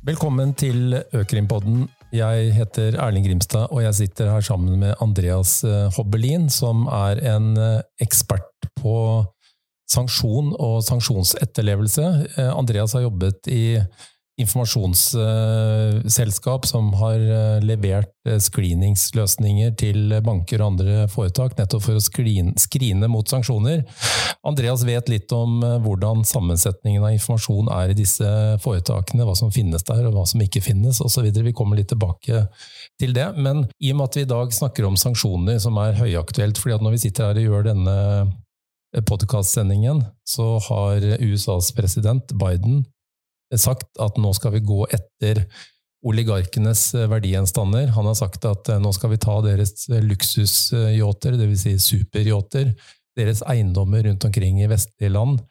Velkommen til Økrimpodden. Jeg heter Erling Grimstad, og jeg sitter her sammen med Andreas eh, Hobbelin, som er en eh, ekspert på sanksjon og sanksjonsetterlevelse. Eh, Andreas har jobbet i informasjonsselskap som har eh, levert eh, screeningsløsninger til banker og andre foretak, nettopp for å skrine, mot sanksjoner. Andreas vet litt om eh, hvordan sammensetningen av informasjon er i disse foretakene, hva som finnes der og hva som ikke finnes osv. Vi kommer litt tilbake til det. Men i og med at vi i dag snakker om sanksjoner, som er høyaktuelt, fordi at når vi sitter her og gjør denne podkastsendingen, så har USAs president Biden sagt at nå skal vi gå etter oligarkenes eh, verdigjenstander. Han har sagt at nu eh, nå skal vi ta deres eh, luksusyachter, dvs. Si superyachter, deres eiendommer rundt omkring i vestlige land,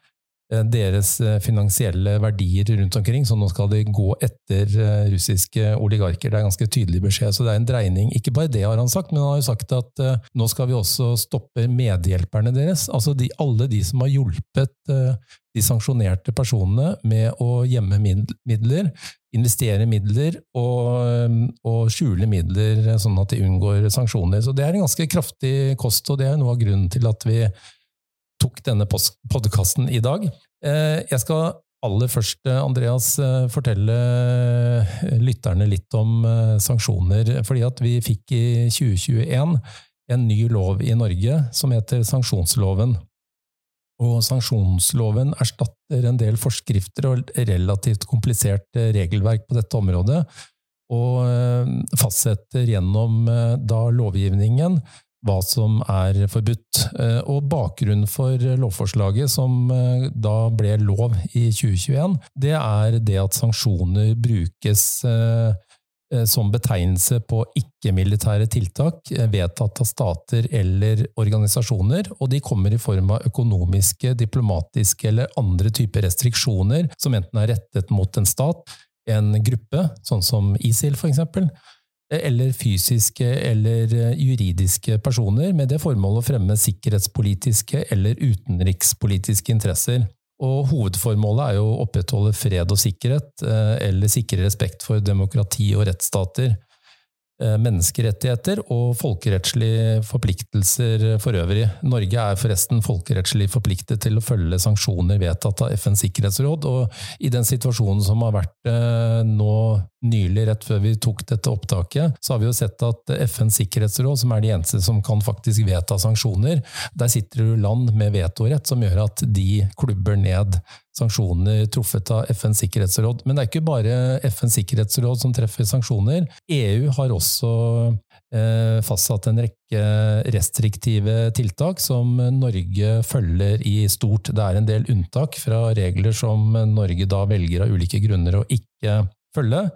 Eh, deres eh, finansielle verdier rundt omkring, så nå skal de gå etter eh, russiske oligarker. Det er ganske tydelig beskjed, så det er en dreining. Ikke bare det har han sagt, men han har jo sagt at nå skal vi også stoppe medhjelperne deres. Altså de, alle de som har hjulpet de sanksjonerte personene med å gjemme midler, investere midler og, og, skjule midler, sånn at de unngår sanksjoner. Så det er en ganske kraftig kost, og det er noe av grunnen til at vi tok denne podkasten i dag. Eh, jeg skal aller først, eh, Andreas, eh, fortelle lytterne litt om sanksjoner. Fordi at vi fikk i 2021 en ny lov i Norge som heter sanksjonsloven. Og sanksjonsloven erstatter en del forskrifter og relativt komplisert regelverk på dette området, og fastsetter gjennom da lovgivningen hva som er forbudt. Eh, og bakgrunnen for lovforslaget, som eh, da ble lov i 2021, det er det at sanksjoner brukes eh, som betegnelse på ikke-militære tiltak vedtatt av stater eller organisasjoner, og de kommer i form av økonomiske, diplomatiske eller andre typer restriksjoner som enten er rettet mot en stat, en gruppe, sånn som ISIL for eksempel, eller fysiske eller eh, juridiske personer med det formål å fremme sikkerhetspolitiske eller utenrikspolitiske interesser. Og Hovedformålet er jo å opprettholde fred og sikkerhet, eh, eller sikre respekt for demokrati og rettsstater. Eh, menneskerettigheter og folkerettslige forpliktelser for øvrig. Norge er forresten folkerettslig forpliktet til å følge sanksjoner vedtatt av FNs sikkerhetsråd, og i den situasjonen som har vært eh, nå nylig, rett før vi tok dette opptaket, så har vi jo sett at FNs sikkerhetsråd, som er de eneste som kan faktisk vedta sanksjoner, der sitter det land med vetorett som gjør at de klubber ned sanksjoner truffet av FNs sikkerhetsråd. Men det er ikke bare FNs sikkerhetsråd som treffer sanksjoner. EU har også eh, fastsatt en rekke restriktive tiltak som Norge følger i stort. Det er en del unntak fra regler som Norge da velger av ulike grunner å ikke følge.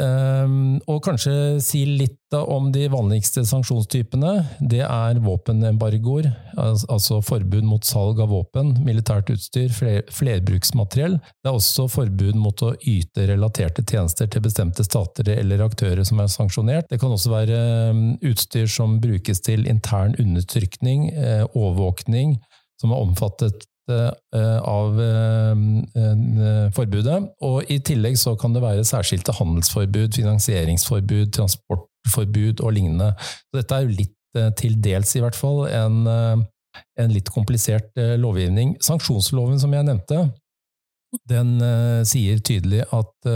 Ehm, og kanskje si litt om de vanligste sanksjonstypene. Det er våpenembargoer, altså forbud mot salg av våpen, militært utstyr, flerbruksmateriell. Det er også forbud mot å yte relaterte tjenester til bestemte stater eller aktører som er sanksjonert. Det kan også være ehm, utstyr som brukes til intern undertrykning, eh, overvåkning, som er omfattet Eh, av eh, eh, forbudet. Og i tillegg så kan det være særskilte handelsforbud, finansieringsforbud, transportforbud og lignende. Så dette er jo litt, til dels i hvert fall, en, en litt komplisert lovgivning. Sanksjonsloven som jeg nevnte, den sier tydelig at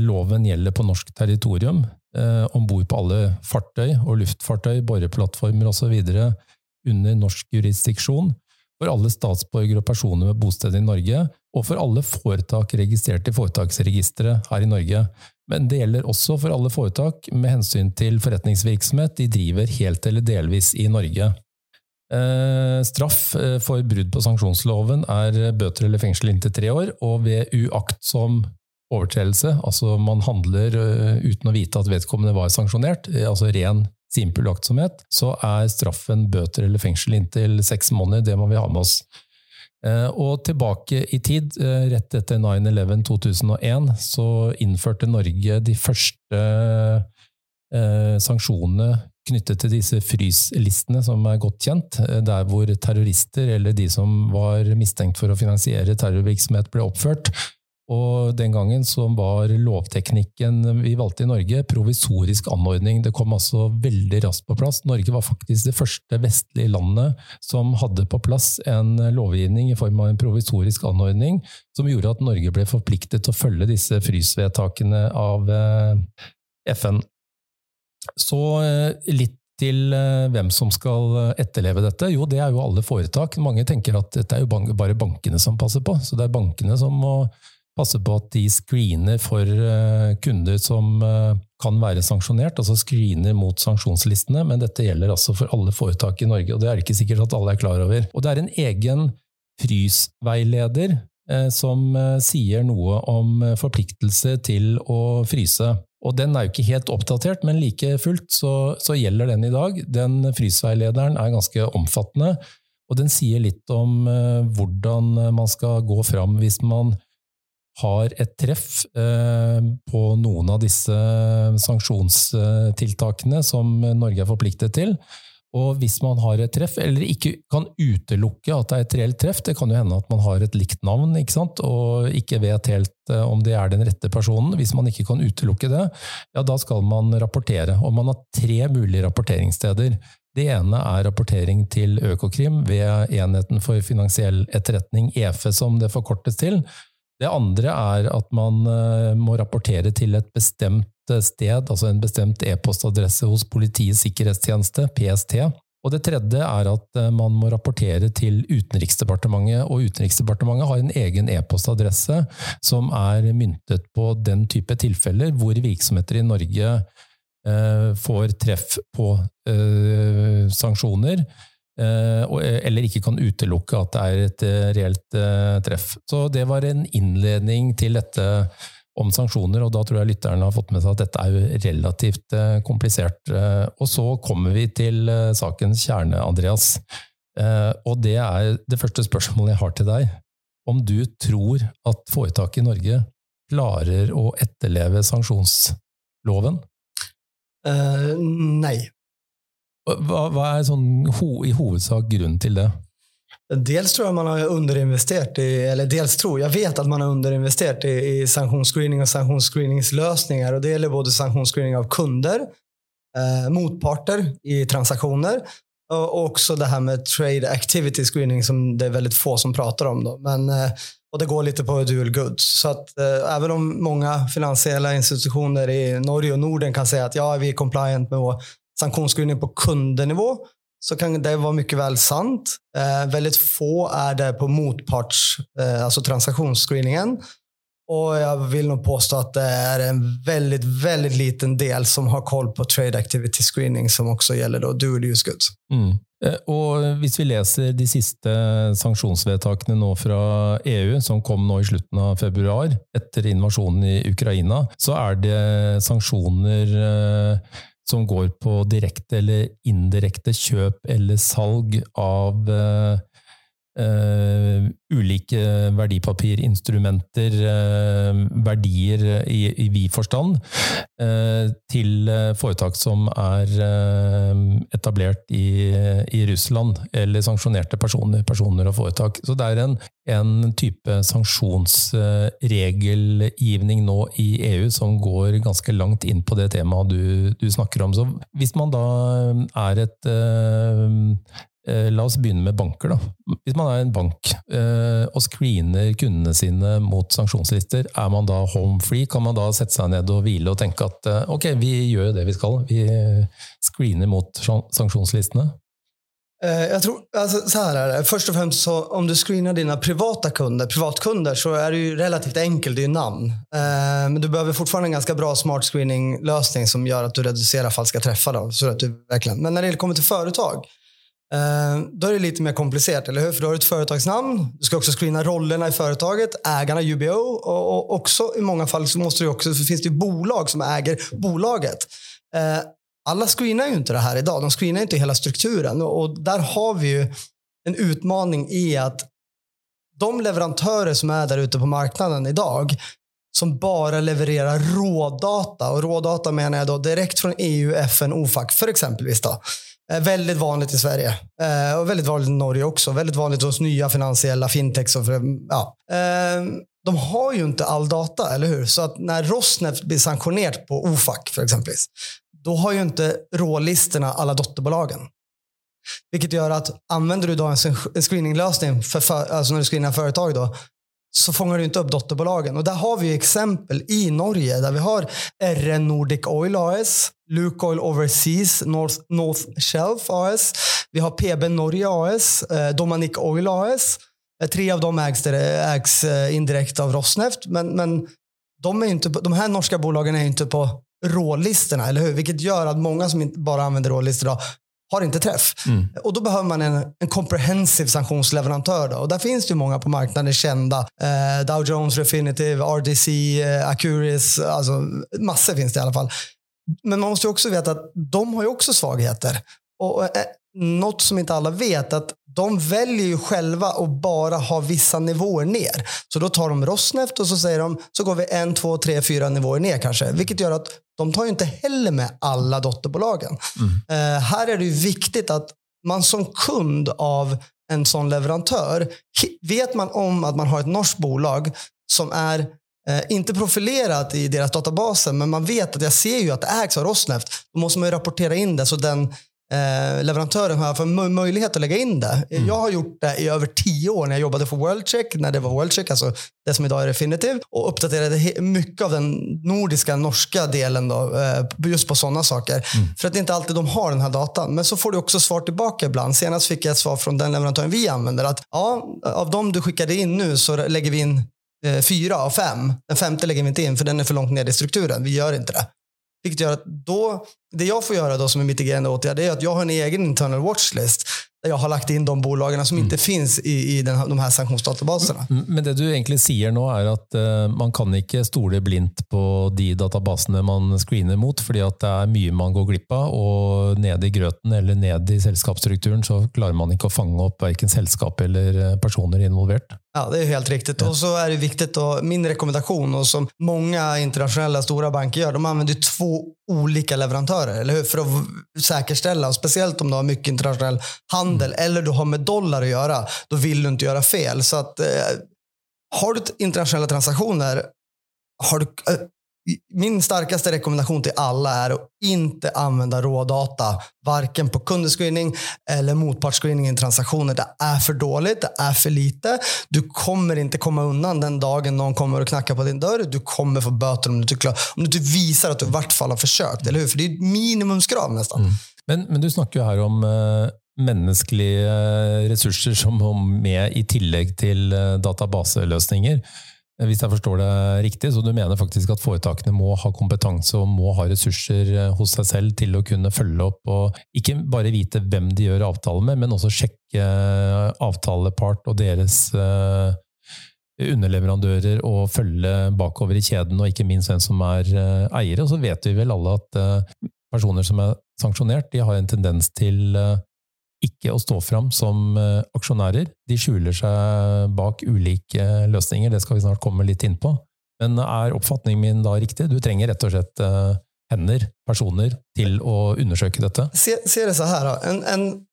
loven gjelder på norsk territorium, om bord på alle fartøy og luftfartøy, boreplattformer osv. under norsk jurisdiksjon for alle statsborgere og personer med bosted i Norge, og for alle foretak registrert i Foretaksregisteret her i Norge. Men det gjelder også for alle foretak med hensyn til forretningsvirksomhet de driver helt eller delvis i Norge. Eh, straff eh, for brudd på sanksjonsloven er bøter eller fengsel inntil tre år, og ved uaktsom overtredelse, altså man handler eh, uten å vite at vedkommende var sanksjonert, altså ren simpel aktsomhet, så er straffen bøter eller fengsel inntil seks måneder. Det må vi ha med oss. Eh, og tilbake i tid, eh, rett etter 9-11-2001, så innførte Norge de første eh, sanksjonene knyttet til disse fryslistene, som er godt kjent, eh, der hvor terrorister eller de som var mistenkt for å finansiere terrorvirksomhet, ble oppført. Og den gangen så var lovteknikken vi valgte i Norge, provisorisk anordning. Det kom altså veldig raskt på plass. Norge var faktisk det første vestlige landet som hadde på plass en lovgivning i form av en provisorisk anordning, som gjorde at Norge ble forpliktet til å følge disse frysvedtakene av eh, FN. Så eh, litt til eh, hvem som skal etterleve dette? Jo, det er jo alle foretak. Mange tenker at dette er jo bare bankene som passer på. Så det er bankene som må passe på at de screener for eh, kunder som eh, kan være sanksjonert, altså screener mot sanksjonslistene, men dette gjelder altså for alle foretak i Norge, og det er det ikke sikkert at alle er klar over. Og det er en egen frysveileder eh, som sier noe om forpliktelse til å fryse. Og den er jo ikke helt oppdatert, men like fullt så, så gjelder den i dag. Den frysveilederen er ganske omfattende, og den sier litt om hvordan man skal gå fram hvis man har et treff eh, på noen av disse eh, sanksjonstiltakene som Norge er forpliktet til. Og hvis man har et treff, eller ikke kan utelukke at det er et reelt treff, det kan jo hende at man har et likt navn ikke sant? og ikke vet helt eh, om det er den rette personen. Hvis man ikke kan utelukke det, ja, da skal man rapportere. Og man har tre mulige rapporteringssteder. Det ene er rapportering til Økokrim ved Enheten for finansiell etterretning, EFE som det forkortes til. Det andre er at man eh, må rapportere til et bestemt eh, sted, altså en bestemt e-postadresse hos Politiets sikkerhetstjeneste, PST. Og det tredje er at eh, man må rapportere til Utenriksdepartementet, og Utenriksdepartementet har en egen e-postadresse som er myntet på den type tilfeller hvor virksomheter i Norge eh, får treff på eh, sanksjoner, Eh, eh, eller ikke kan utelukke at det er et eh, reelt treff. Så det var en innledning til dette om sanksjoner, og da tror jeg lytterne har fått med seg at dette er jo relativt komplisert. Og så kommer vi til sakens kjerne, Andreas. Og det er det første spørsmålet jeg har til deg. Om du tror at foretaket i Norge klarer å etterleve sanksjonsloven? Uh, nei. Hva, hva er sånn, ho, i hovedsak grunnen til det? Dels tror jag man har underinvesterat i, eller dels tror, jag vet att man har underinvesterat i, i sanktionsscreening och sanktionsscreeningslösningar. Och det gäller både sanktionsscreening av kunder, eh, motparter i transaktioner och också det här med trade activity screening som det är väldigt få som pratar om. Då. Men, eh, och det går lite på dual goods. Så att eh, även om många finansiella institutioner i Norge och Norden kan säga att ja, vi är compliant med vår sanktionsscreening på kundnivå så kan det vara mycket väl sant. Eh, väldigt få är det på motparts, eh, alltså transaktionsscreeningen. Och jag vill nog påstå att det är en väldigt, väldigt liten del som har koll på trade activity screening som också gäller då dual use goods. Mm. Eh, och om vi läser de sista sanksjonsvedtakene nå från EU, som kom nå i slutten av februari, efter invasionen i Ukraina, så är det sanktioner eh, som går på direkte eller indirekte kjøp eller salg av eh, uh, ulike verdipapirinstrumenter, uh, verdier i, i vid forstand, eh, til foretak som er etablert i, i, Russland, eller sanksjonerte personer, personer og foretak. Så det er en, en type sanksjonsregelgivning nå i EU som går ganske langt inn på det temaet du, du snakker om. Så hvis man da er et Eh, la oss begynne med banker. da. Hvis man er en bank eh, og screener kundene sine mot sanksjonslister, er man da home free? Kan man da sette seg ned og hvile og tenke at eh, ok, vi gjør det vi skal, vi eh, screener mot sanksjonslistene? Eh, jag tror, alltså, så här är det. Först och främst, så, om du screenar dina privata kunder, privatkunder, så är det ju relativt enkelt. Det är ju namn. Eh, men du behöver fortfarande en ganska bra smart screening-lösning som gör att du reducerar falska träffar. Då, så att du verkligen. Men när det kommer till företag, Eh, då är det lite mer komplicerat, eller hur? För du har ett företagsnamn. Du ska också screena rollerna i företaget, ägarna, UBO och, också i många fall så måste du också, för finns det bolag som äger bolaget. Eh, alla screenar ju inte det här idag. De screenar inte hela strukturen och där har vi ju en utmaning i att de leverantörer som är där ute på marknaden idag som bara levererar rådata och rådata menar jag då direkt från EU, FN, OFAC för exempelvis då Eh, Eh, väldigt vanligt i Sverige. Eh, och väldigt vanligt i Norge också. Väldigt vanligt hos nya finansiella fintechs. Och för, ja. Ehm, de har ju inte all data, eller hur? Så att när Rosneft blir sanktionerat på OFAC, för exempel, då har ju inte rålistorna alla dotterbolagen. Vilket gör att använder du då en screeninglösning för, för, alltså när du screenar företag då, så fångar du inte upp dotterbolagen. Och där har vi exempel i Norge där vi har RN Nordic Oil AS, Lukoil Overseas North, North Shelf AS. Vi har PB Norge AS, eh, Domanic Oil AS. Eh, tre av dem ägs, ägs eh, indirekt av Rosneft. Men, men de, är inte, de här norska bolagen är inte på rålistorna, eller hur? Vilket gör att många som bara använder rålistor idag har inte träff. Mm. Och då behöver man en, en comprehensive sanktionsleverantör. Då. Och där finns det många på marknaden kända. Eh, Dow Jones, Refinitiv, RDC, eh, Acuris. Alltså, massor finns det i alla fall. Men man måste också veta att de har ju också svagheter. Och, eh, något som inte alla vet att de väljer ju själva att bara ha vissa nivåer ner. Så då tar de Rosneft och så säger de så går vi en, två, tre, fyra nivåer ner kanske. Vilket gör att de tar ju inte heller med alla dotterbolagen. Mm. Eh, här är det ju viktigt att man som kund av en sån leverantör, vet man om att man har ett norskt bolag som är eh, inte profilerat i deras databaser, men man vet att jag ser ju att det ägs av Rosneft. Då måste man ju rapportera in det så den eh, leverantören har för möjlighet att lägga in det. Mm. Jag har gjort det i över tio år när jag jobbade för WorldCheck, när det var WorldCheck, alltså det som idag är Refinitiv, och uppdaterade mycket av den nordiska, norska delen då, eh, just på sådana saker. Mm. För att det är inte alltid de har den här datan. Men så får du också svar tillbaka ibland. Senast fick jag ett svar från den leverantören vi använder att ja, av de du skickade in nu så lägger vi in eh, fyra av fem. Den femte lägger vi inte in för den är för långt ner i strukturen. Vi gör inte det. Vilket gör att då, det jag får göra då som är mitigerande åtgärd är att jag har en egen internal watchlist där jag har lagt in de bolagen som mm. inte finns i, i den, de här sanktionsdatabaserna. Men det du egentligen säger nu är att uh, man kan inte stole blint på de databaserna man screenar mot, för att det är mycket man går glipp av och ned i gröten eller ned i sällskapsstrukturen så klarar man inte att fånga upp varken sällskap eller eh, personer involverat. Ja, det är helt riktigt. Och så är det viktigt, och min rekommendation och som många internationella stora banker gör, de använder två olika leverantörer, eller hur? För att säkerställa, och speciellt om du har mycket internationell handel mm. eller du har med dollar att göra, då vill du inte göra fel. Så att, eh, har du internationella transaktioner, har du, eh, min starkaste rekommendation till alla är att inte använda rådata, varken på kundscreening eller motpartsscreening i transaktioner. Det är för dåligt, det är för lite. Du kommer inte komma undan den dagen någon kommer och knackar på din dörr. Du kommer få böter om du inte, om du inte visar att du i vart fall har försökt. Eller hur? För det är ett minimumskrav nästan. Mm. Men, men du snackar ju här om eh, uh menneskelige ressurser som må med i tillegg til eh, databaslösningar. databaseløsninger. Eh, hvis jeg forstår det riktig, så du mener faktisk at foretakene må ha kompetanse og må ha ressurser eh, hos seg selv til å kunne følge opp og ikke bare vite hvem de gjør avtale med, men også sjekke eh, avtalepart og deres underleverandører og følge bakover i kjeden, og ikke minst hvem som er eiere. Og så vet vi vel alle at personer som er sanksjonert, de har en tendens til ikke å stå fram som eh, aksjonærer. De skjuler seg bak ulike løsninger, det skal vi snart komme litt inn på. Men er oppfatningen min da riktig? Du trenger rett og slett eh, hender, personer, till att undersöka detta? Se, se det så här, en, en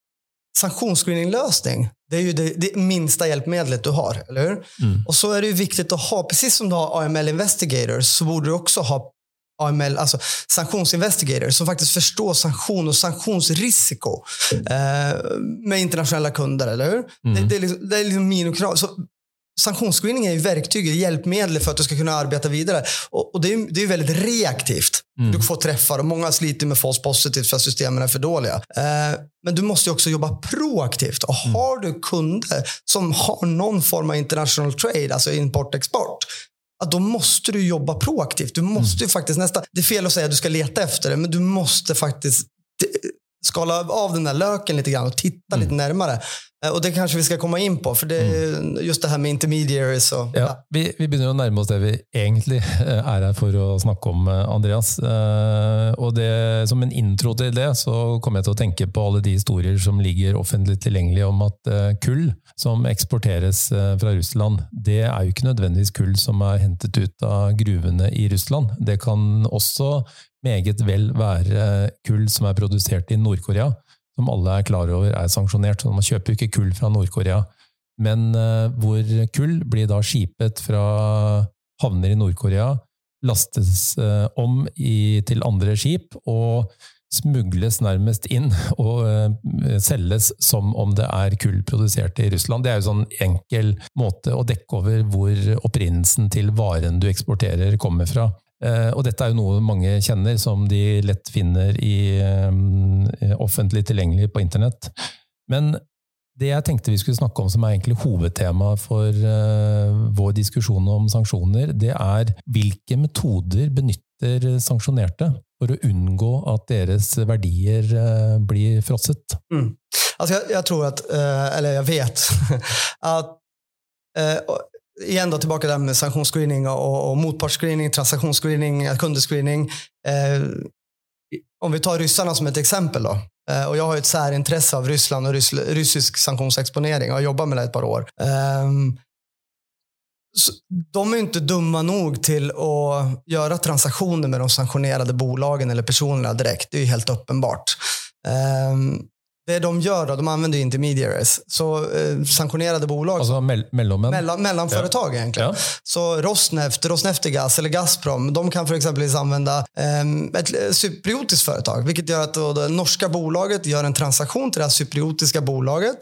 sanktionsscreeninglösning, det är ju det, det, minsta hjälpmedlet du har, eller hur? Mm. Och så är det ju viktigt att ha, precis som du har AML Investigators, så borde du också ha AML, alltså sanktionsinvestigator, som faktiskt förstår sanktion och sanktionsrisiko eh, med internationella kunder, eller hur? Mm. Det, det, är liksom, det är liksom minokrav. Så sanktionsscreening är ju verktyget, hjälpmedel för att du ska kunna arbeta vidare. Och, och det, är, det är väldigt reaktivt. Mm. Du får träffar och många sliter med false positivt för att systemen är för dåliga. Eh, men du måste också jobba proaktivt. Och mm. har du kunder som har någon form av international trade, alltså import-export, att då måste du jobba proaktivt. Du måste mm. faktiskt nästa, det är fel att säga att du ska leta efter det, men du måste faktiskt skala av den där löken lite grann och titta mm. lite närmare. Eh, och det kanske vi ska komma in på, för det är mm. just det här med intermediaries. Och, ja, ja. Vi, vi börjar närma oss det vi egentligen är här för att snacka om, eh, Andreas. Eh, och det, som en intro till det så kommer jag till att tänka på alla de historier som ligger offentligt tillgängliga om att kull som exporteras från Ryssland, det är ju inte nödvändigtvis kull som är hämtat ut av gruvorna i Ryssland. Det kan också meget väl vara kull som är producerat i Nordkorea som alle er klar over er sanksjonert. Så man kjøper jo ikke kull fra Nord-Korea. Men eh, hvor kull blir da skipet fra havner i Nord-Korea, lastes eh, om i, til andre skip og smugles nærmest inn og uh, selges som om det er kull produsert i Russland. Det er jo sånn enkel måte å dekke over hvor opprinnelsen til varen du eksporterer kommer fra. Uh, og dette er jo noe mange kjenner, som de lett finner i eh, offentlig tilgjengelig på internett. Men det jeg tenkte vi skulle snakke om som er egentlig hovedtema for eh, vår diskusjon om sanksjoner, det er hvilke metoder benytter sanksjonerte for å unngå at deres verdier blir frosset? Mm. Altså jeg, jeg, tror at, eller jeg vet, at Igen då, tillbaka där med sanktionsscreening och, och motpartsscreening, transaktionsscreening, kundescreening. Eh, om vi tar ryssarna som ett exempel då. Eh, och jag har ett särintresse av Ryssland och rysk sanktionsexponering. Jag har jobbat med det ett par år. Eh, de är inte dumma nog till att göra transaktioner med de sanktionerade bolagen eller personerna direkt. Det är helt uppenbart. Ehm, Ehm, det de gör då, de använder intermediaries. Så eh, sanktionerade bolag. Alltså mell mellomän? Mellan, mellanföretag ja. egentligen. Ja. Så Rosneft, Rosneftegas eller Gazprom, de kan för exempel använda eh, ett cypriotiskt företag. Vilket gör att då, det norska bolaget gör en transaktion till det här cypriotiska bolaget.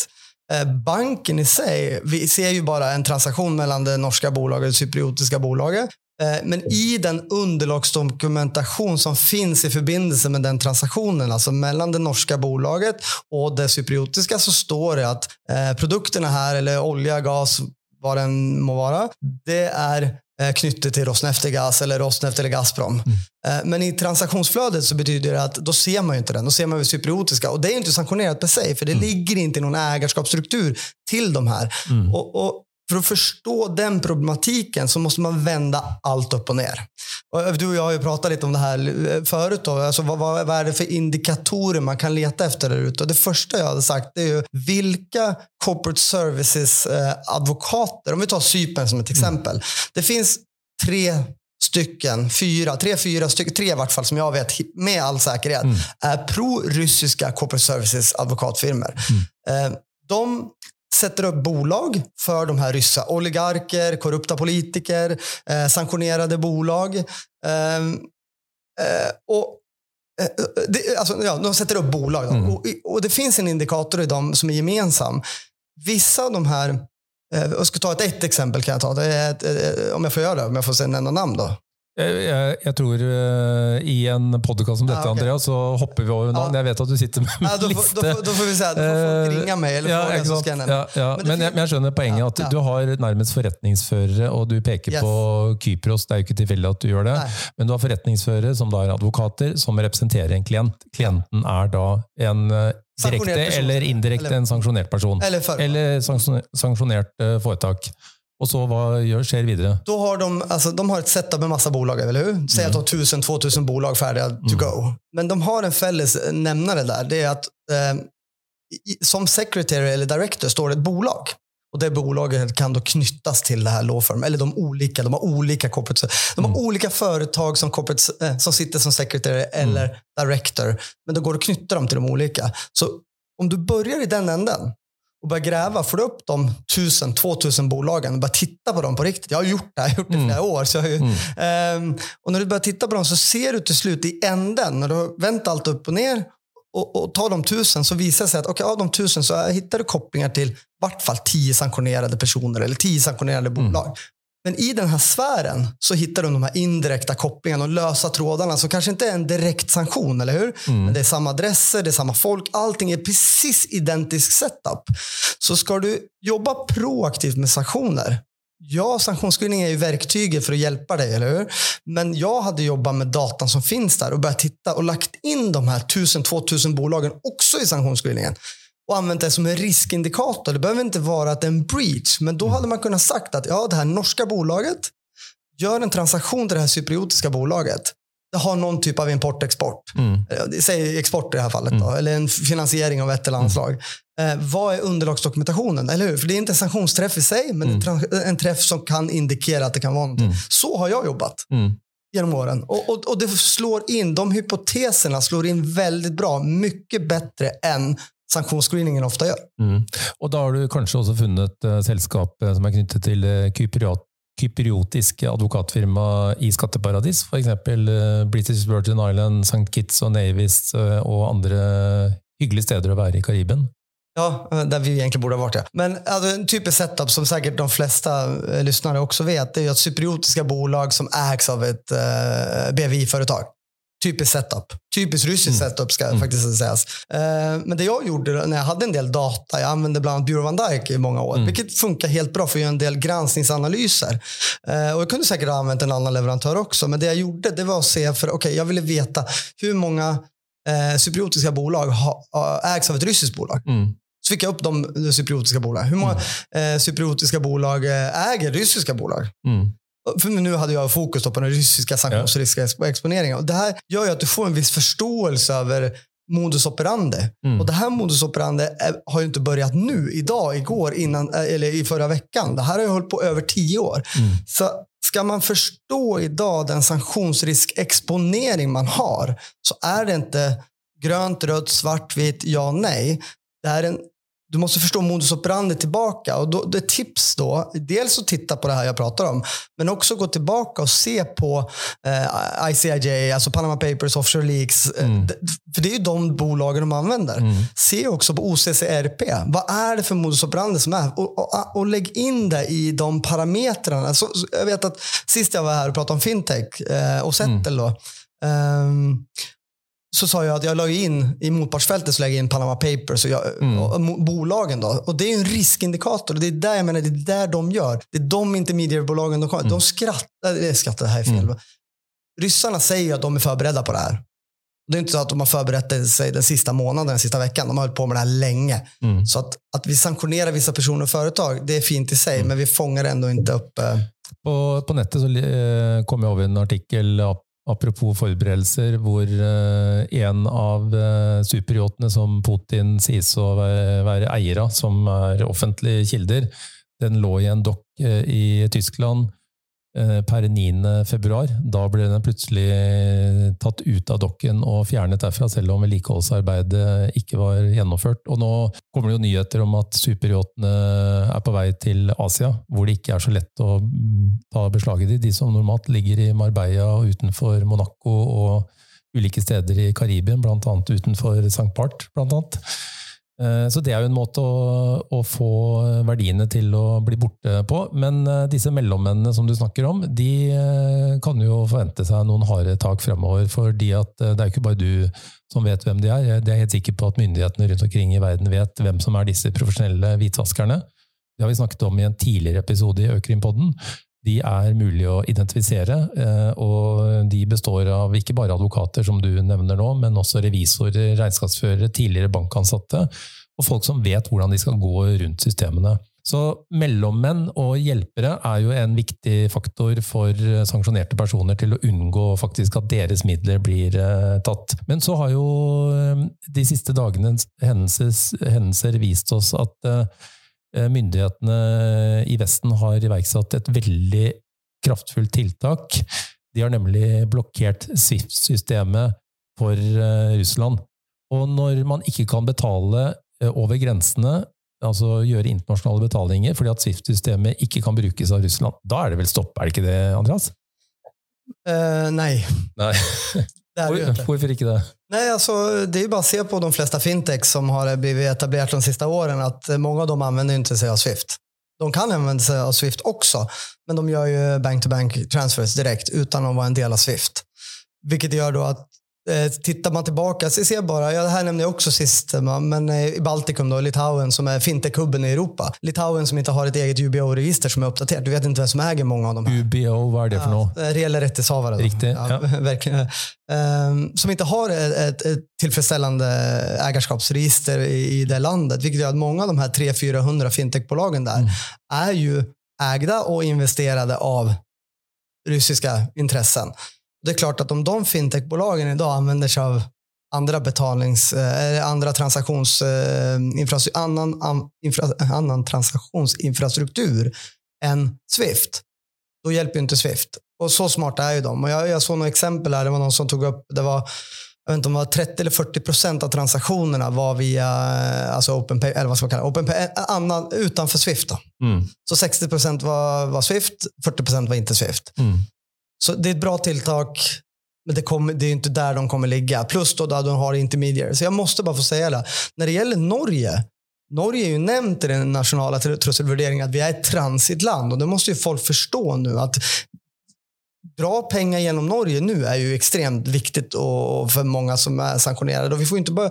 Eh, banken i sig, vi ser ju bara en transaktion mellan det norska bolaget och det cypriotiska bolaget. Eh, men i den underlagsdokumentation som finns i förbindelse med den transaktionen, alltså mellan det norska bolaget och det cypriotiska, så står det att eh, produkterna här, eller olja, gas, vad den må vara, det är eh, knutet till Rosneftegas eller Rosneft eller Gazprom. Mm. Men i transaktionsflödet så betyder det att då ser man ju inte den. Då ser man det cypriotiska. Och det är inte sanktionerat per se, för det mm. ligger inte i någon ägarskapsstruktur till de här. Mm. Och, och för att förstå den problematiken så måste man vända allt upp och ner. Och du och jag har ju pratat lite om det här eh, förut. Då. Alltså vad, vad, är det för indikatorer man kan leta efter där ute? Det första jag hade sagt är ju vilka corporate services eh, om vi tar Cypern som ett mm. exempel. Mm. Det finns tre stycken, fyra, tre, fyra stycken, tre i vart fall som jag vet med all säkerhet, mm. är pro-ryssiska corporate services advokatfirmor. Mm. Eh, de sätter upp bolag för de här ryssa. Oligarker, korrupta politiker, eh, sanktionerade bolag. Ehm, eh, och eh, det, alltså, ja, de sätter upp bolag. Mm. Och, och, det finns en indikator i dem som är gemensam. Vissa av de här, eh, jag ska ta ett, ett exempel kan jag ta. Ett, eh, om jag får göra det, om jag får nämna namn då. Jeg, jeg, tror uh, i en podkast som dette, ja, okay. Andreas, så hopper vi over navn. Ja. Jeg vet at du sitter med ja, da, liste. Da, da, får vi se. Da får folk eh, ringe meg. Eller ja, jeg, så skal jeg ja, ja. Men, men, jeg, men, jeg, skjønner poenget. at Du har nærmest forretningsførere, og du peker yes. på Kypros. Det er jo ikke tilfeldig at du gjør det. Nei. Men du har forretningsførere som da er advokater, som representerer en klient. Klienten er da en direkte eller indirekte en sanksjonert person. Eller, eller sanksjonert uh, foretak. Och så vad gör, sker vidare? Då har de, alltså, de har ett setup med massa bolag, eller hur? Säg mm. att de har 1000-2000 bolag färdiga to mm. go. Men de har en fälles nämnare där. Det är att eh, som secretary eller director står det ett bolag. Och Det bolaget kan då knyttas till det här law firm. Eller de olika, de har olika corporate, de har mm. olika företag som, corporate, eh, som sitter som secretary eller mm. director. Men då går det att knyta dem till de olika. Så om du börjar i den änden och börja gräva, får du upp de 1000, 2000 bolagen och börja titta på dem på riktigt. Jag har gjort det, jag har gjort det i flera mm. år. Så ju, mm. um, och när du börjar titta på dem så ser du till slut i änden, när du har vänt allt upp och ner och, och tar de tusen så visar det sig att okay, av de tusen så hittar du kopplingar till i vart fall tio sanktionerade personer eller tio sanktionerade mm. bolag. Mm. Men i den här sfären så hittar du de här indirekta kopplingarna och lösa trådarna som kanske inte är en direkt sanktion, eller hur? Mm. Men det är samma adresser, det är samma folk, allting är precis identisk setup. Så ska du jobba proaktivt med sanktioner, Ja, sanktionsscreening är ju verktyget för att hjälpa dig, eller hur? Men jag hade jobbat med datan som finns där och börjat titta och lagt in de här 1000-2000 bolagen också i sanktionsscreeningen och använt det som en riskindikator. Det behöver inte vara att det är en breach, men då hade man kunnat sagt att ja, det här norska bolaget gör en transaktion till det här cypriotiska bolaget. Det har någon typ av import-export. Mm. Eh, säg export i det här fallet. Mm. Då, eller en finansiering av ett eller annat mm. slag. Eh, vad är underlagsdokumentationen? Eller hur? För det är inte en sanktionsträff i sig, men mm. en träff som kan indikera att det kan vara någonting. Mm. Så har jag jobbat. Mm. genom åren. Och, och, och det slår in, de hypoteserna slår in väldigt bra. Mycket bättre än sanktionsscreeningen ofta gör. Mm. Och då har du kanske också funnit uh, sällskap uh, som är knutet till uh, kypriot kypriotiske advokatfirma i skatteparadis, f.eks. Uh, British Virgin Island, St. Kitts och Nevis uh, och andra hyggelige steder att vara i Karibien. Ja, där vi egentligen borde ha varit. Ja. Men alltså, en typisk setup som säkert de flesta eh, lyssnare också vet, det är att cypriotiska bolag som ägs av ett eh, BVI-företag. Typisk setup. Typiskt ryssisk mm. setup ska mm. faktiskt sägas. Eh, men det jag gjorde när jag hade en del data, jag använde bland annat Bureau van Dijk i många år, mm. vilket funkar helt bra för att göra en del granskningsanalyser. Eh, och jag kunde säkert ha använt en annan leverantör också, men det jag gjorde det var att se, för okej, okay, jag ville veta hur många eh, cypriotiska bolag ha, ägs av ett rysiskt bolag. Mm. Så fick jag upp de cypriotiska bolagen. Hur många mm. eh, cypriotiska bolag eh, äger ryska bolag? Mm. För nu hade jag fokus på den ryska sanktionsriskexponeringen. Och det här gör ju att du får en viss förståelse över modus operandi. Mm. Och det här modus operandi är, har ju inte börjat nu, idag, igår, innan, eh, eller i förra veckan. Det här har ju hållit på över tio år. Mm. Så ska man förstå idag den sanktionsriskexponering man har så är det inte grönt, rött, svart, vitt, ja, nej. Det är en du måste förstå modus operandi tillbaka. Och då, det är tips då, dels att titta på det här jag pratar om, men också gå tillbaka och se på eh, ICIJ, alltså Panama Papers, Offshore Leaks. Eh, mm. för det är ju de bolagen de använder. Mm. Se också på OCCRP. Vad är det för modus operandi som är? Och, och, och lägg in det i de parametrarna. Så, så, jag vet att sist jag var här och pratade om fintech eh, och Settle mm. då, um, så sa jag att jag la in i motpartsfältet så lägger jag in Panama Papers och, jag, mm. och bolagen. Då. Och Det är en riskindikator. Det är där jag menar, det är där de gör. Det är de intermediary-bolagen de, mm. de skrattar. Det skrattar, det här är fel. Mm. Ryssarna säger att de är förberedda på det här. Det är inte så att de har förberett sig den sista månaden, den sista veckan. De har hållit på med det här länge. Mm. Så att, att vi sanktionerar vissa personer och företag, det är fint i sig, mm. men vi fångar ändå inte upp... Eh... På, på nätet så eh, kom jag över en artikel Apropos forberedelser, hvor eh, en av eh, superyachtene som Putin sies å være eier av, som er offentlige kilder, den lå i en dokk eh, i Tyskland. Eh, per 9. februar. Da ble den plutselig tatt ut av dokken og fjernet derfra, selv om vedlikeholdsarbeidet ikke var gjennomført. Og nå kommer det jo nyheter om at superyachtene er på vei til Asia, hvor det ikke er så lett å ta beslag i de, de som normalt ligger i Marbella og utenfor Monaco og ulike steder i Karibien, bl.a. utenfor St. Part. Blant annet. Eh, så det er jo en måte å, å, få verdiene til å bli borte på. Men eh, disse mellommennene som du snakker om, de eh, kan jo forvente seg noen harde tak fremover. For det er jo ikke bare du som vet hvem de er. Jeg er helt sikker på at myndighetene rundt omkring i verden vet hvem som er disse profesjonelle hvitvaskerne. Det har vi snakket om i en tidligere episode i Økrimpodden de er mulig å identifisere. Eh, og de består av ikke bare advokater, som du nevner nå, men også revisorer, regnskapsførere, tidligere bankansatte, og folk som vet hvordan de skal gå rundt systemene. Så mellommenn og hjelpere er jo en viktig faktor for eh, sanksjonerte personer til å unngå faktisk at deres midler blir eh, tatt. Men så har jo de siste dagenes hendelser vist oss at myndighetene i Vesten har iverksatt et veldig kraftfullt tiltak. De har nemlig blokkert SWIFT-systemet for eh, Russland. Og når man ikke kan betale eh, over grensene, altså gjøre internasjonale betalinger fordi at SWIFT-systemet ikke kan brukes av Russland, da er det vel stopp, er det ikke det, Andreas? Uh, nej. nej. Det är det Varför inte det? Nej, alltså, det är bara att se på de flesta fintechs som har blivit etablerat de sista åren att eh, många av dem använder inte sig av Swift. De kan använda sig av Swift också, men de gör ju bank-to-bank transfers direkt utan att vara en del av Swift. Vilket gör då att tittar man tillbaka, så ser bara, ja, det här nämnde jag också sist, men eh, i Baltikum, då, Litauen som är fintech-hubben i Europa. Litauen som inte har ett eget UBO-register som är uppdaterat. Du vet inte vem som äger många av dem. Här. UBO, vad är det för ja, något? Reella rättighetshavare. Riktigt, ja, ja. verkligen. Um, som inte har ett, ett, tillfredsställande ägarskapsregister i, i det landet. Vilket gör att många av de här 300-400 fintechbolagen där mm. är ju ägda och investerade av ryska intressen. Det är klart att om de fintechbolagen idag använder sig av andra betalnings, eh, andra transaktions, eh, annan, infra, annan transaktionsinfrastruktur än Swift, då hjälper inte Swift. Och så smarta är ju de. Och jag, jag såg några exempel här. Det var någon som tog upp, det var jag vet inte om det var 30 eller 40 procent av transaktionerna var via alltså OpenPay, eller vad ska man kalla det, OpenPay, annan, utanför Swift. Mm. Så 60 procent var, var Swift, 40 procent var inte Swift. Mm. Så det är ett bra tilltag, men det, kommer, det är inte där de kommer ligga. Plus då där de har intermediary. Så jag måste bara få säga det. När det gäller Norge, Norge är ju nämnt i den nationella tröskelvärderingen att vi är ett transitland och det måste ju folk förstå nu att dra pengar genom Norge nu är ju extremt viktigt och för många som är sanktionerade. Och vi får inte bara,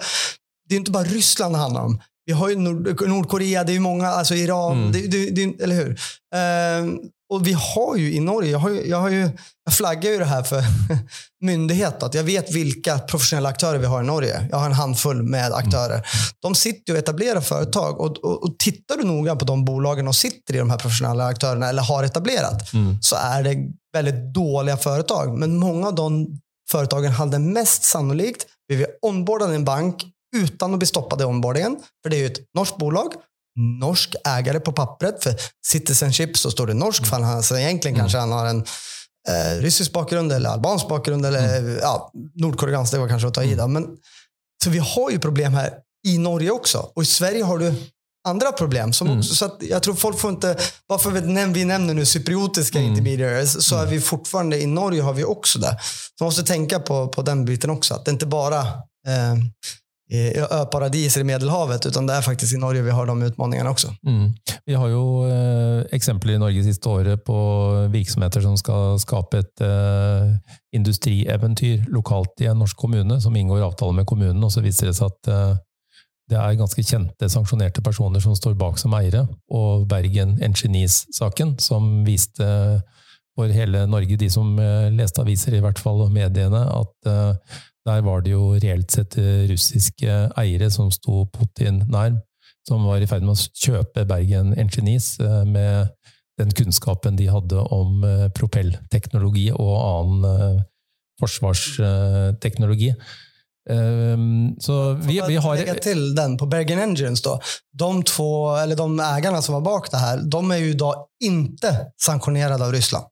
det är inte bara Ryssland det handlar om. Vi har ju Nord Nordkorea, det är ju många, alltså Iran, mm. det, det, det, eller hur? Uh, och vi har ju i Norge, jag, har ju, jag, har ju, jag flaggar ju det här för myndighet, att jag vet vilka professionella aktörer vi har i Norge. Jag har en handfull med aktörer. Mm. De sitter och etablerar företag och, och, och tittar du noga på de bolagen och sitter i de här professionella aktörerna eller har etablerat mm. så är det väldigt dåliga företag. Men många av de företagen hade mest sannolikt blivit ombordade i en bank utan att bli stoppade i onboardingen. För det är ju ett norskt bolag norsk ägare på pappret. För citizenship så står det norsk. Mm. För han, alltså egentligen mm. kanske han har en eh, ryssisk bakgrund eller albansk bakgrund. Eller mm. ja, nordkoreansk, det var kanske att ta i. Mm. Men, så vi har ju problem här i Norge också. Och i Sverige har du andra problem. Som mm. också, så att jag tror folk får inte, bara för att vi nämner nu cypriotiska mm. intermediaries, så är vi fortfarande, i Norge har vi också det. Så man måste tänka på, på den biten också. Att det inte bara eh, öparadiser i Medelhavet, utan det är faktiskt i Norge vi har de utmaningarna också. Mm. Vi har ju eh, exempel i Norge sista året på verksamheter som ska skapa ett eh, industrieventyr lokalt i en norsk kommun som ingår avtal med kommunen, och så visar det sig att eh, det är ganska kända sanktionerade personer som står bak som ägare och Bergen Engineers-saken, som visade for hele Norge, de som eh, leste aviser i hvert fall, og mediene, at eh, der var det jo reelt sett eh, russiske eiere som sto Putin nær, som var i ferd med å kjøpe Bergen Engineers eh, med den kunnskapen de hadde om propellteknologi og annen forsvarsteknologi. Um, så vi, vi har... Lägga till den på Bergen Engines då. De två, eller de ägarna som var bak det här, de är ju idag inte sanktionerade av Ryssland.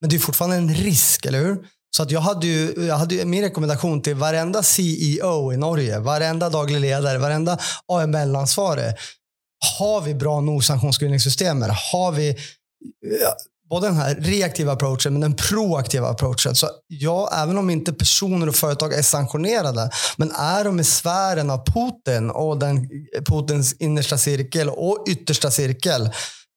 Men det är fortfarande en risk, eller hur? Så att jag hade ju, jag hade ju min rekommendation till varenda CEO i Norge, varenda daglig ledare, varenda AML-ansvarig. Har vi bra nog sanktionsscreeningssystem? Har vi både den här reaktiva approachen men den proaktiva approachen. Så ja, även om inte personer och företag är sanktionerade, men är de i sfären av Putin och den, Putins innersta cirkel och yttersta cirkel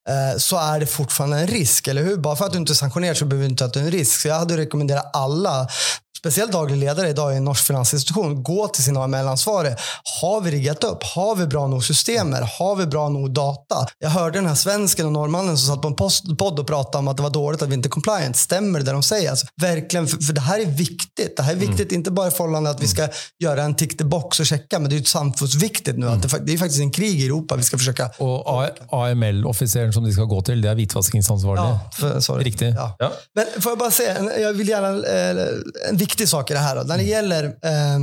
Eh, så är det fortfarande en risk, eller hur? Bara för att du inte är sanktionerad så behöver du inte att det är en risk. Så jag hade rekommenderat alla speciellt daglig ledare idag i en norsk finansinstitution, gå till sin AML-ansvarig. Har vi riggat upp? Har vi bra nog systemer? Har vi bra nog data? Jag hörde den här svensken och norrmannen som satt på en podd och pratade om att det var dåligt att vi inte är compliant. Stämmer det de säger? Alltså, verkligen, för, för, det här är viktigt. Det här är mm. viktigt, mm. inte bara i förhållande att vi ska göra en tick the box och checka, men det är ju samfunnsviktigt nu. Mm. Att det, det, är faktiskt en krig i Europa vi ska försöka... Och AML-officeren som de ska gå till, det är vitvaskningsansvarig. Ja, för, Riktigt. Ja. Ja. Men får jag bara säga, jag vill gärna, eh, en viktig sak i det här. Då. När det mm. gäller eh,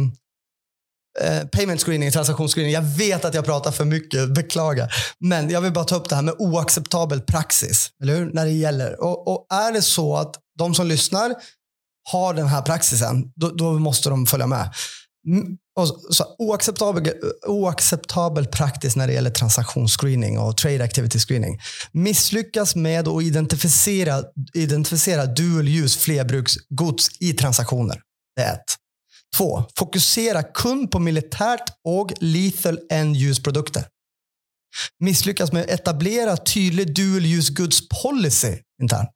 eh, payment screening, transaktionsscreening. Jag vet att jag pratar för mycket, beklagar. Men jag vill bara ta upp det här med oacceptabel praxis. Eller hur? När det gäller. Och, och är det så att de som lyssnar har den här praxisen, då, då måste de följa med. Mm, så oacceptabel, oacceptabel praktiskt när det gäller transaktionsscreening och trade activity screening. Misslyckas med att identifiera, identifiera dual use flerbruksgods i transaktioner. Det är ett. Två, fokusera kund på militärt och lethal end use produkter. Misslyckas med att etablera tydlig dual use goods policy internt.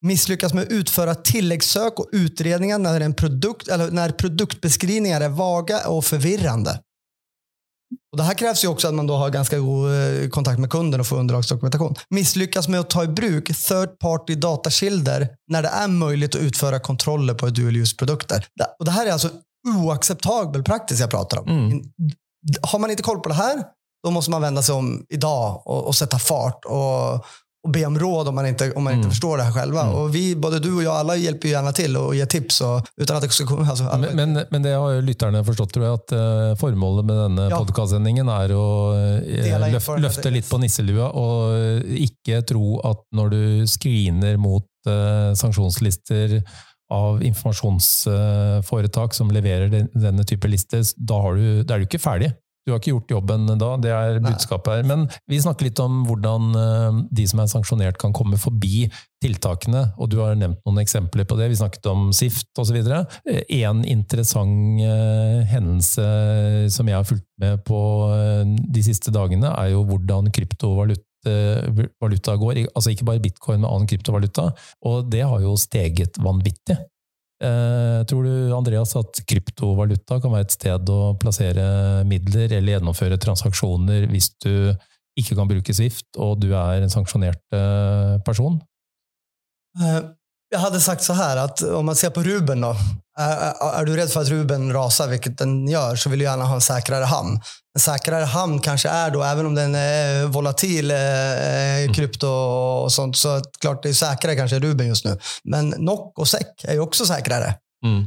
Misslyckas med att utföra tilläggssök och utredningar när, en produkt, eller när produktbeskrivningar är vaga och förvirrande. Och det här krävs ju också att man då har ganska god eh, kontakt med kunden och får underlagsdokumentation. Misslyckas med att ta i bruk third party datakilder när det är möjligt att utföra kontroller på dual use-produkter. Och det här är alltså oacceptabel praktis jag pratar om. Mm. Har man inte koll på det här, då måste man vända sig om idag och, och sätta fart och, och be om råd om man inte, om man inte Mm. förstår det här själva. Mm. Och vi, både du och jag, alla hjälper ju gärna till och ger tips. Och, utan att det ska komma... Alltså, alla- Men, men, men det har jo lytterne forstått, tror jeg, at eh, formålet med denne Ja. å eh, Dele løf, erfarenheter. løfte litt på nisselua, og eh, ikke tro at når du screener mot eh, sanksjonslister av informasjonsforetak som leverer den, denne type lister, da, har du, da er du ikke ferdig. Du har ikke gjort jobben da, det er budskapet her. Men vi snakker litt om hvordan eh, de som er sanksjonert kan komme forbi tiltakene, og du har nevnt noen eksempler på det. Vi snakket om SIFT osv. En interessant eh, hendelse som jeg har fulgt med på eh, de siste dagene, er jo hvordan kryptovaluta valuta går, altså ikke bare bitcoin, men annen kryptovaluta. Og det har jo steget vanvittig. Eh, tror du, Andreas, at kryptovaluta kan være et sted å plassere midler eller gjennomføre transaksjoner hvis du ikke kan bruke Swift og du er en sanksjonert eh, person? Eh, Eh, Jag hade sagt så här att om man ser på Ruben då. Är, är du rädd för att Ruben rasar, vilket den gör, så vill du gärna ha en säkrare hamn. En säkrare hamn kanske är då, även om den är volatil, eh, krypto och sånt, så klart det är säkrare kanske Ruben just nu. Men NOC och SEC är ju också säkrare.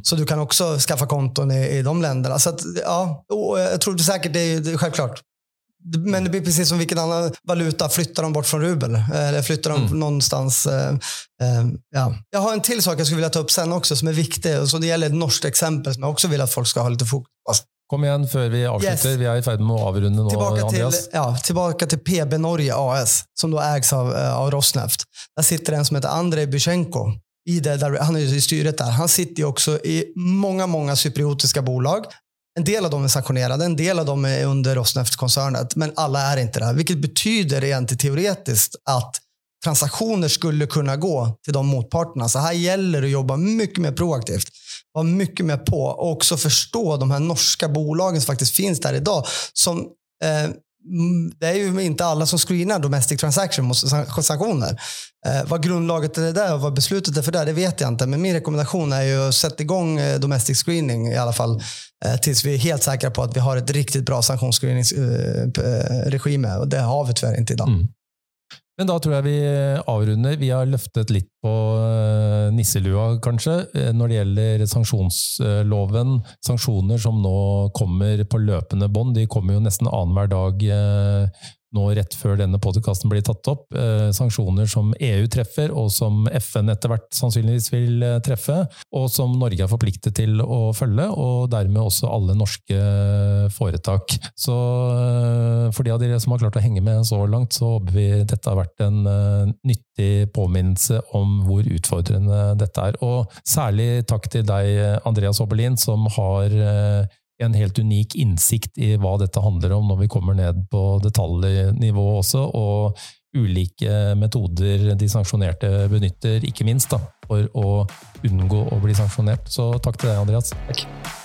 Så du kan också skaffa konton i, i de länderna. Så att, ja, jag tror det säkert det är, det är självklart. Men det blir precis som vilken annan valuta. Flyttar de bort från rubel? Eller flyttar de Mm. någonstans? Eh, eh, ja. Jag har en till sak jag skulle vilja ta upp sen också som är viktig. Och så det gäller ett norskt exempel som jag också vill att folk ska ha lite fokus på. Kom igjen før vi avslutter. Yes. Vi er i ferd med å avrunde nå, Tillbaka till, ja, tillbaka till PB Norge AS som då ägs av, eh, av Rosneft. Där sitter en som heter Andrei Bychenko. I det, där, han är ju i styret där. Han sitter ju också i många, många cypriotiska bolag. En del av dem är sanktionerade, en del av dem är under Rosneft-koncernet, men alla är inte det. Vilket betyder egentligen teoretiskt att transaktioner skulle kunna gå till de motparterna. Så här gäller det att jobba mycket mer proaktivt. Vara mycket mer på och också förstå de här norska bolagen som faktiskt finns där idag. Som, eh, det är ju inte alla som screenar domestic transaction mot sanktioner. Eh, vad grundlaget är där och vad beslutet är för det, det vet jag inte. Men min rekommendation är ju att sätta igång eh, domestic screening i alla fall. Eh, tills vi är helt säkra på att vi har ett riktigt bra sanktionsregim. Och det har vi tyvärr inte idag. Mm. Men då tror jag vi eh, avrunder. Vi har löftet lite på eh, nisselua, kanske, när det gäller sanktionsloven. Sanktioner som nu kommer på löpande band. De kommer ju nästan annenhver dag nå rett før denne podkasten blir tatt opp. Eh, sanksjoner som EU treffer, og som FN etter hvert sannsynligvis vil eh, treffe. Og som Norge er forpliktet til å følge, og dermed også alle norske foretak. Så eh, for de av dere som har klart å henge med så langt, så håper vi dette har vært en eh, nyttig påminnelse om hvor utfordrende dette er. Og særlig takk til deg, Andreas Oberlin, som har eh, en helt unik innsikt i hva dette handler om når vi kommer ned på detaljnivå også, og ulike metoder de sanksjonerte benytter, ikke minst, da, for å unngå å bli sanksjonert. Så takk til deg, Andreas. Tack.